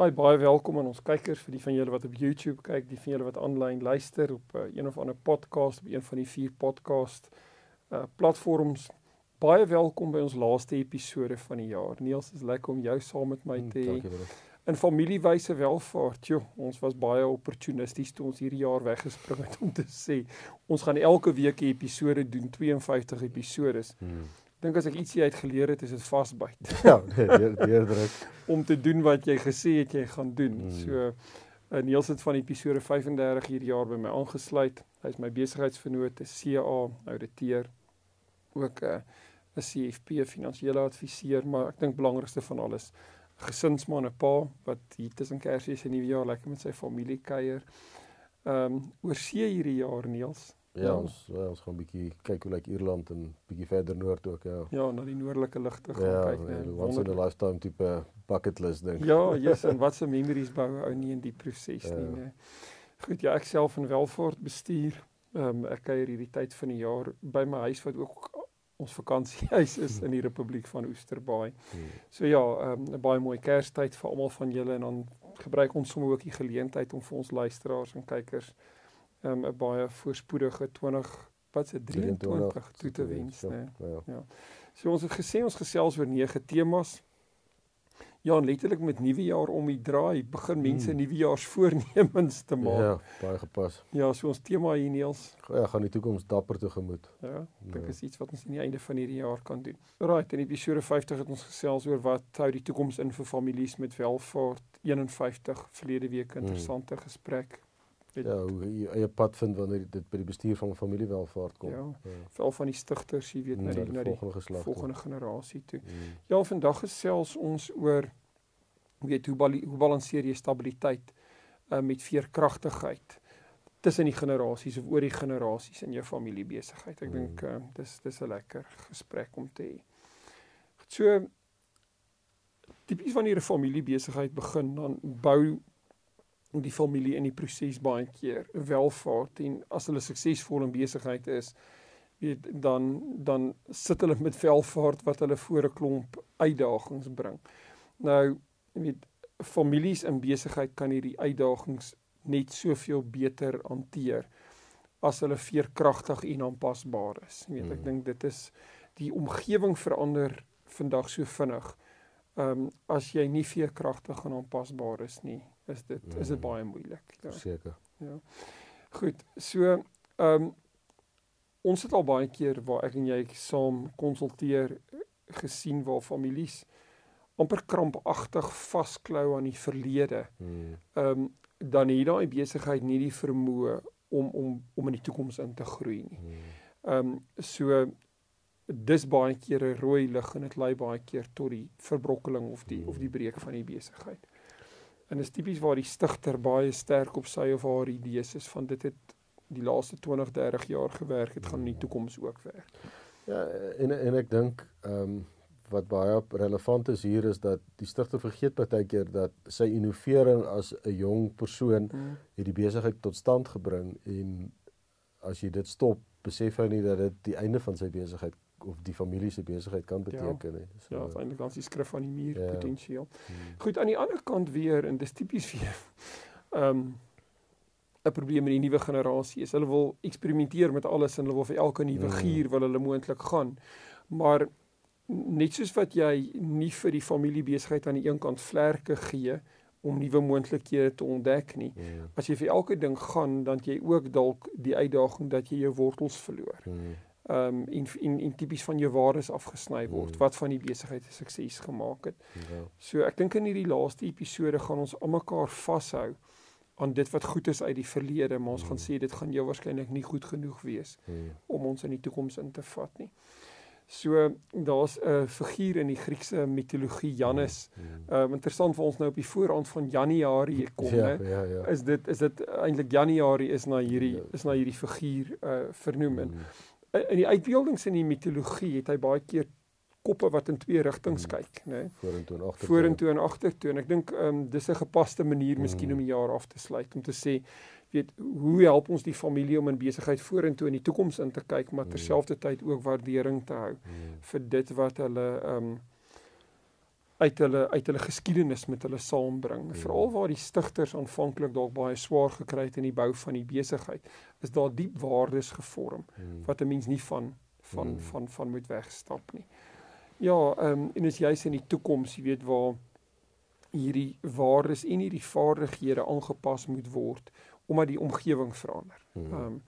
Hi, baie welkom aan ons kykers vir die van julle wat op YouTube kyk, die van julle wat aanlyn luister op uh, een of ander podcast, op een van die vier podcast uh platforms. Baie welkom by ons laaste episode van die jaar. Niels, is lekker om jou saam met my Mm, te hê. broer. In familiewyse welvaart. Jo, ons was baie opportunisties toe ons hierdie jaar weggespring het om te sê ons gaan elke week 'n episode doen, 52 episodes. Hmm. Dink as ek ietsie uit geleer het, is dit vasbyt. Ja, deur deurdruk. om te doen wat jy gesê het jy gaan doen. Mm. So uh, Niels het van episode 35 hierdie jaar by my aangesluit. Hy's my besigheidsvernoot, 'n CA, ouditeur, ook 'n uh, 'n CFP, finansiële adviseur, maar ek dink belangrikste van alles, gesinsman, 'n pa wat hier tussen Kersfees en Nuwejaar lekker met sy familie kuier. Ehm um, oor see hierdie jaar Niels. Ja, Ja. ons ja, ons gaan bietjie kyk hoe lyk Ierland en bietjie verder noord ook, ja. Ja, na die noordelike ligte gaan Ja, kyk, ja, once in Wonderlik. a lifetime tipe bucket list ding. Ja, yes, en wat se memories bou ou nie in die proses nie, Ja. nee. Goed, ja, ek self in Welvaart bestuur. Ehm um, ek kuier hierdie tyd van die jaar by my huis wat ook ons vakansiehuis is in die Republiek van Oesterbaai. Hmm. So ja, ehm um, 'n baie mooi Kerstyd vir almal van julle en dan gebruik ons sommer ook die geleentheid om vir ons luisteraars en kykers um, 'n baie voorspoedige 20 wat se 23 toe te wens, ja, né? Ja. So ons het gesê ons gesels oor nege temas. Ja, en letterlik met nuwe jaar om die draai begin mense Hmm. nuwejaarsvoornemens te maak. Ja. Ja, baie gepas. ja, so ons tema hier Niels. Ja, gaan die toekoms dapper tegemoet. Ja, ek dink Ja. is iets wat ons aan die einde van hierdie jaar kan doen. Alraai, in episode 50 het ons gesels oor wat hou die toekoms in vir families met welvaart. 51 verlede week Hmm. interessante gesprek. Met Ja, hoe jy eie pad vind wanneer dit by die bestuur van familiewelvaart kom. Ja, ja. veral van die stigters, jy weet, na Na die die na die volgende geslag. volgende generasie toe. Hmm. Ja, vandag gesels ons oor weet hoe bal hoe balanseer jy stabiliteit uh, met veerkragtigheid tussen die generasies of oor die generasies in jou familiebesigheid. Ek Mm. dink uh, dis dis 'n lekker gesprek om te hê. So tipies wanneer 'n familiebesigheid begin, dan bou die familie in die proses baie keer welvaart en as hulle suksesvol in besigheid is, weet dan dan sit hulle met welvaart wat hulle voor 'n klomp uitdagings bring. Nou, weet families in besigheid kan hierdie uitdagings net soveel beter hanteer as hulle veerkragtig en aanpasbaar is. Jy weet, ek Mm. dink dit is die omgewing verander vandag so vinnig. Ehm um, as jy nie veerkragtig en aanpasbaar is nie, is dit is dit Mm. baie moeilik. Ja. Verseker. Goed. So, ehm um, ons het al baie keer waar ek en jy saam konsulteer gesien waar families amper krampagtig vasklou aan die verlede. Hmm. Ehm um, dan het daai besigheid nie die vermoë om om om in die toekoms in te groei nie. Hmm. Ehm um, so dis baie keer 'n rooi lig en dit lei baie keer tot die verbrokkeling of die of die breek van die besigheid. En dit is tipies waar die stigter baie sterk op sy of haar idees is van dit het die laaste 20, 30 jaar gewerk, dit gaan in die toekoms ook werk. Ja, en en ek dink ehm um, wat baie relevant is hier is dat die stigter vergeet baie keer dat sy innovering as 'n jong persoon Mm. het die besigheid tot stand gebring en as jy dit stop, besef hy nie dat dit die einde van sy besigheid of die familie se besigheid kan beteken nie. Ja, uiteindelik dan is die skrif aan die muur Ja. potensieel. hmm, Goed, aan die ander kant weer en dis tipies weer ehm um, 'n probleem met die nuwe generasie is. Hulle wil eksperimenteer met alles en hulle wil vir elke nuwe Mm. gier wil hulle moontlik gaan. Maar net soos wat jy nie vir die familiebesigheid aan die een kant vlerke gee om nuwe moontlikhede te ontdek nie. hmm, As jy vir elke ding gaan, dan jy ook dalk die uitdaging dat jy jou wortels verloor. hmm, Ehm um, en, en en tipies van jou waardes afgesny word Mm. wat van die besigheid 'n sukses gemaak het. ja. So ek dink in hierdie laaste episode gaan ons almekaar vashou aan dit wat goed is uit die verlede, maar ons Mm. gaan sê dit gaan jou waarskynlik nie goed genoeg wees hmm, om ons in die toekoms in te vat nie. So daar's 'n figuur in die Griekse mitologie Janus. Ehm um, interessant vir ons nou op die voorrand van Januarie kom, Ja, hè. ja, ja. Is dit is dit eintlik Januarie is na hierdie Ja. is na hierdie figuur uh vernoem en Mm. In die uitbeeldings in die mitologie het hy baie keer koppe wat in twee rigtings Mm. kyk, né? vorentoe en agtertoe. Vorentoe en agtertoe en ek dink ehm um, dis 'n gepaste manier miskien Mm. om die jaar af te sluit om te sê weet hoe help ons die familie om in besigheid vorentoe in die toekoms in te kyk maar Mm. terselfdertyd ook waardering te hou Mm. vir dit wat hulle ehm um, uit hulle uit hulle geskiedenis met hulle saambring. Ja. Veral waar die stigters aanvanklik dalk baie swaar gekry het in die bou van die besigheid, is daar diep waardes gevorm Mm. wat 'n mens nie van van Mm. van van moet wegstap nie. Ja, ehm um, en is juis in die toekoms, jy weet waar hierdie waardes en hierdie vaardighede aangepas moet word omdat die omgewing verander. Mm. Ehm um,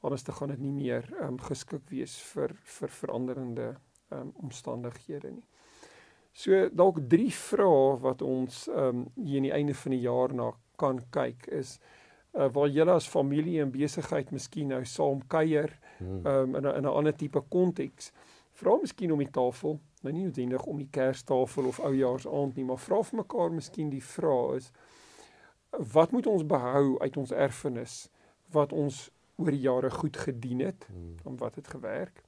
anders te gaan dit nie meer ehm um, geskik wees vir vir veranderende ehm um, omstandighede nie. So dalk drie vrae wat ons ehm um, hier aan die einde van die jaar na kan kyk is uh, waar julle as familie en besigheid miskien nou saam kuier Mm. um, in 'n in 'n ander tipe konteks. Vra miskien om die tafel, nou nie noodwendig om die kerstafel of oujaarsaand nie, maar vra vir mekaar miskien die vraag is wat moet ons behou uit ons erfenis wat ons oor die jare goed gedien het, Mm. om wat het gewerk?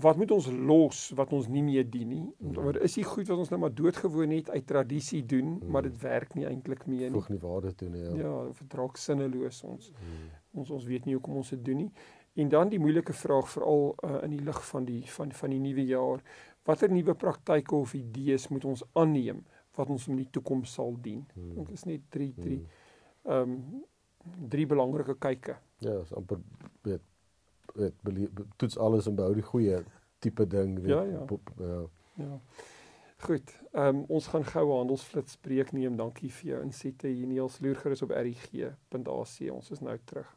Wat moet ons los wat ons nie meer dien nie? Mm. Want is die goed wat ons nou maar doodgewoon het uit tradisie doen, Mm. maar dit werk nie eintlik meer nie. voeg nie waarde toe nie. Ja. Ja, of dit raak sinneloos ons Mm. ons ons weet nie hoekom ons dit doen nie. En dan die moeilike vraag veral uh, in die lig van die van van die nuwe jaar, watter nuwe praktyke of idees moet ons aanneem wat ons in die toekoms sal dien? Mm. Dink dit is net drie drie Mm. ehm um, drie belangrike kyke. Ja, is amper weet weet toets alles en behou die goeie tipe ding weet. Ja, ja. Pop, ja. Ja. Goed. Ehm um, ons gaan gou 'n handelsflits breek neem. Dankie vir jou insette hier Niels Loerger is op rg.ac. Ons is nou terug.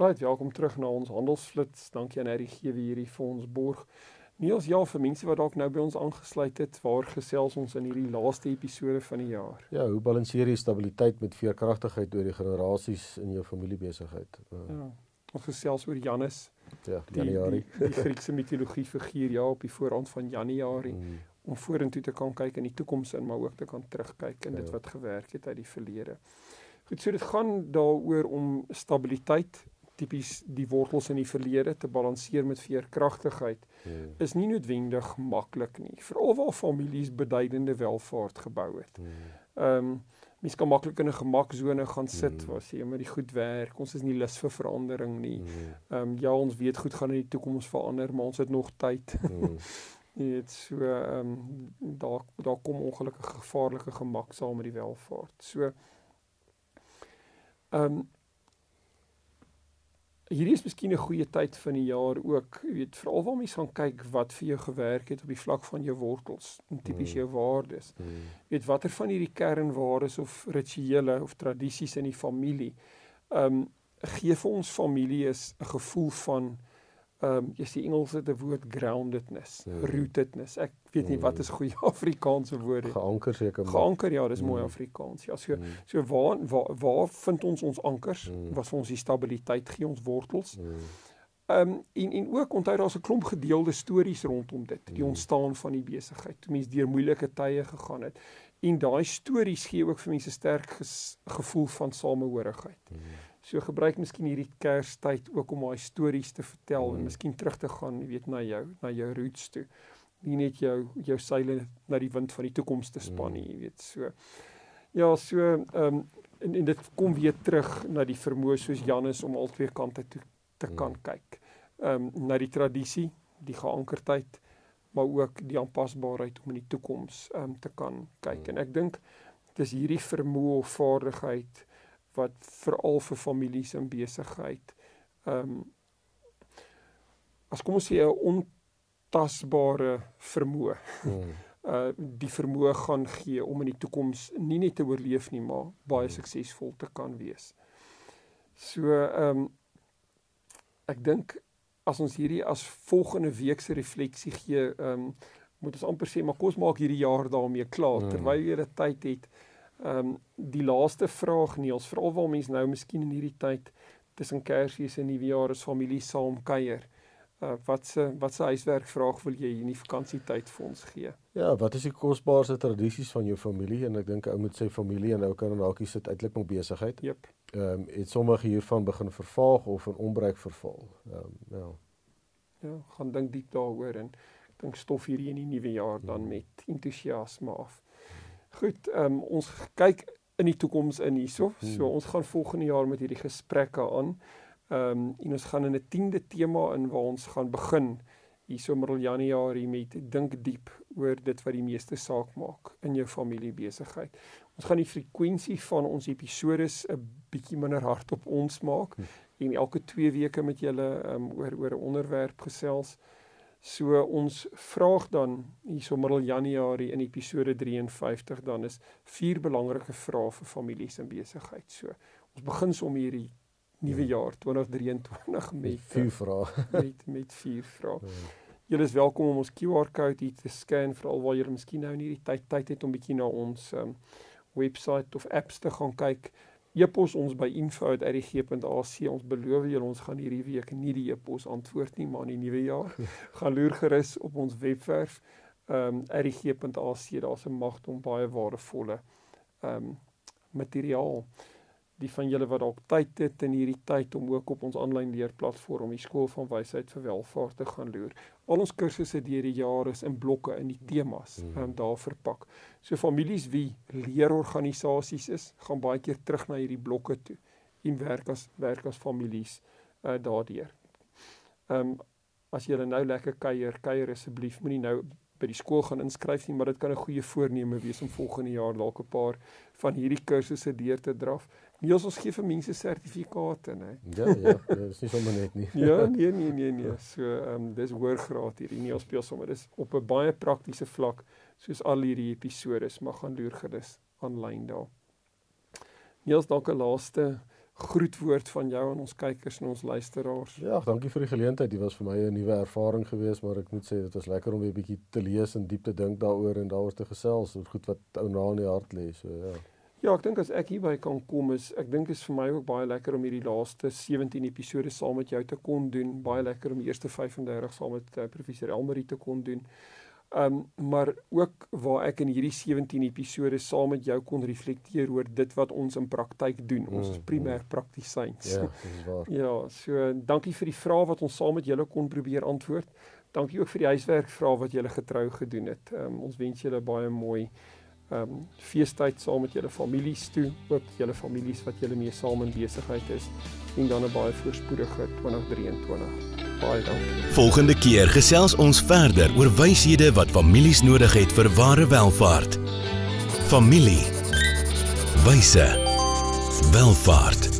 Right, welkom terug na ons handelsflits. Dankie aan RG wie hierdie vir ons borg. Niels, ja, vir mense wat dalk nou by ons aangesluit het, waar gesels ons in hierdie laaste episode van die jaar? Ja, hoe balanseer jy stabiliteit met veerkragtigheid oor die generasies in jou familiebesigheid? Uh, Ja. Ons gesels oor Janus, ja, die Januarie. die, die Griekse mitologie figuur ja op die voorrand van Januarie Mm. om vorentoe te kan kyk in die toekoms in, maar ook te kan terugkyk in dit Ja. wat gewerk het uit die verlede. Goed, so dit gaan daaroor om stabiliteit, tipies die wortels in die verlede te balanseer met veerkragtigheid Mm. is nie noodwendig maklik nie, veral waar families beduidende welvaart gebou het. Mm. Ehm um, mens kan maklik in 'n gemaksone gaan sit Mm. waar sê maar die goed werk, ons is nie lus vir verandering nie. Mm. Ehm um, ja, ons weet goed gaan in die toekoms verander, maar ons het nog tyd. Mm. Jy weet so ehm um, daar daar kom ongelukkig gevaarlike gemak saam met die welvaart. So ehm um, hierdie is miskien 'n goeie tyd van die jaar ook, jy weet, veral waar mense gaan kyk wat vir jou gewerk het op die vlak van jou wortels, en tipies Mm. jou waardes. Mm. Jy weet watter van hierdie kernwaardes of rituele of tradisies in die familie ehm um, gee vir ons familie is 'n gevoel van ehm um, jy sê Engels het 'n woord groundedness, Mm. rootedness. Ek weet nie wat Mm. is goeie Afrikaanse woorde. Geanker seker maar. Geanker ja, dis mooi Mm. Afrikaans. Ja, so Mm. so waar waar waar vind ons ons ankers? Mm. Wat vir ons die stabiliteit gee, ons wortels. Mm. Ehm um, en en ook onthou daar's 'n klomp gedeelde stories rondom dit, die Mm. ontstaan van die besigheid. Toe mense deur moeilike tye gegaan het. En daai stories gee ook vir mense sterk ges, gevoel van samehorigheid. Mm. So gebruik miskien hierdie Kerstyd ook om daai stories te vertel mm. en Mm. miskien terug te gaan, jy weet, na jou, na jou roots toe. Nie net jou jou seile na die wind van die toekoms te span nie, Mm. jy weet. So ja, so ehm um, en en dit kom weer terug na die vermoë soos Janus om al twee kante toe te Mm. kan kyk. Ehm um, na die tradisie, die geankerdheid, maar ook die aanpasbaarheid om in die toekoms ehm um, te kan kyk. En ek dink dis hierdie vermoë of vaardigheid wat veral vir families in besigheid ehm um, as kom ons sê 'n tasbare vermoë. Hmm. Uh die vermoë gaan gee om in die toekoms nie net te oorleef nie, maar baie Hmm. suksesvol te kan wees. So ehm um, ek dink as ons hierdie as volgende week se refleksie gee, ehm um, moet ons amper sê maar kom ons maak hierdie jaar daarmee klaar Mm. terwyl jy dit tyd het. Ehm um, die laaste vraag Niels, veral waar mense nou miskien in hierdie tyd tussen Kersfees en Nuwejaar is familie saam kuier. Uh wat se wat se huiswerkvraag wil jy in die vakansietyd vir ons gee? Ja, wat is die kosbaarste tradisies van jou familie? En ek dink ou moet sê familie en ou kan en hakies sit uitlik met besigheid. Jep. Ehm um, het sommige hiervan begin vervaag of in onbruik verval. Ehm um, ja. Ja, gaan dink diep daaroor en ek dink stof hierdie in die nuwe jaar dan Mm. met entoesiasme af. Goed, ehm um, ons kyk in die toekoms in hierso. So Mm. ons gaan volgende jaar met hierdie gesprekke aan. Ehm um, en ons gaan in 'n 10de tema in waar ons gaan begin hierso middel Januarie met dink diep oor dit wat die meeste saak maak in jou familiebesigheid. Ons gaan die frekwensie van ons episodes 'n bietjie minder hard op ons maak Hm. en elke 2 weke met julle um, oor oor 'n onderwerp gesels. So ons vraag dan hierso middel Januarie in episode 53 dan is vier belangrike vrae vir families en besigheid. So ons begin som hierdie nuwe jaar 2023 met Vier eh, vrae. met met vier vrae. Ja. Julle is welkom om ons QR-kode hier te scan veral waar julle miskien nou in hierdie tyd tyd het om bietjie na ons um, webwerf of apps te gaan kyk. E-pos ons by info@rg.ac. Ons beloof julle ons gaan hierdie week nie die e-pos antwoord nie, maar in die nuwe jaar gaan loer gerus op ons webwerf ehm um, rg.ac. Daar's 'n magte om baie waardevolle ehm um, materiaal die van julle wat dalk tyd het in hierdie tyd om ook op ons aanlyn leerplatform die skool van wysheid vir welvaart te gaan loer. Al ons kursusse deur die jare is in blokke in die temas Mhm. um, daar verpak. So families wie leerorganisasies is, gaan baie keer terug na hierdie blokke toe en werk as werk as families uh, daardeur. Ehm um, as jy nou lekker kuier, kuier asseblief moenie nou by die skool gaan inskryf nie, maar dit kan 'n goeie voorneme wees om volgende jaar dalk 'n paar van hierdie kursusse deur te draf. Niels ons gee vir mense sertifikate, né? Ja, ja, dit is nie sommer net nie. Ja, nee nee nee nee. So ehm um, dis hoër graad hierdie nie speel sommer. Dis op 'n baie praktiese vlak soos al hierdie episodes, maar gaan loer gerus aanlyn daar. Niels dalk 'n laaste groetwoord van jou aan ons kykers en ons luisteraars. Ja, dankie vir die geleentheid. Dit was vir my 'n nuwe ervaring geweest, maar ek moet sê dit was lekker om weer 'n bietjie te lees en diep te dink daaroor en daaroor te gesels oor goed wat ou na in die hart lê. So ja. Ja, ek dink as ek hierby kan kom is ek dink is vir my ook baie lekker om hierdie laaste 17 episode saam met jou te kon doen. Baie lekker om die eerste 35 saam met uh, professor Elmarie te kon doen. Um maar ook waar ek in hierdie 17 episode saam met jou kon reflekteer oor dit wat ons in praktyk doen. Ons is Mm, primêr praktisyns. Ja, dit is waar. Ja, so dankie vir die vrae wat ons saam met julle kon probeer antwoord. Dankie ook vir die huiswerk vrae wat julle getrou gedoen het. Um, ons wens julle baie mooi um feestyd saam met julle families toe, ook julle families wat julle mee saam in besigheid is en dan 'n baie voorspoedige 2023. Baie dankie. Volgende keer gesels ons verder oor wyshede wat families nodig het vir ware welvaart. Familie. Wyse. Welvaart.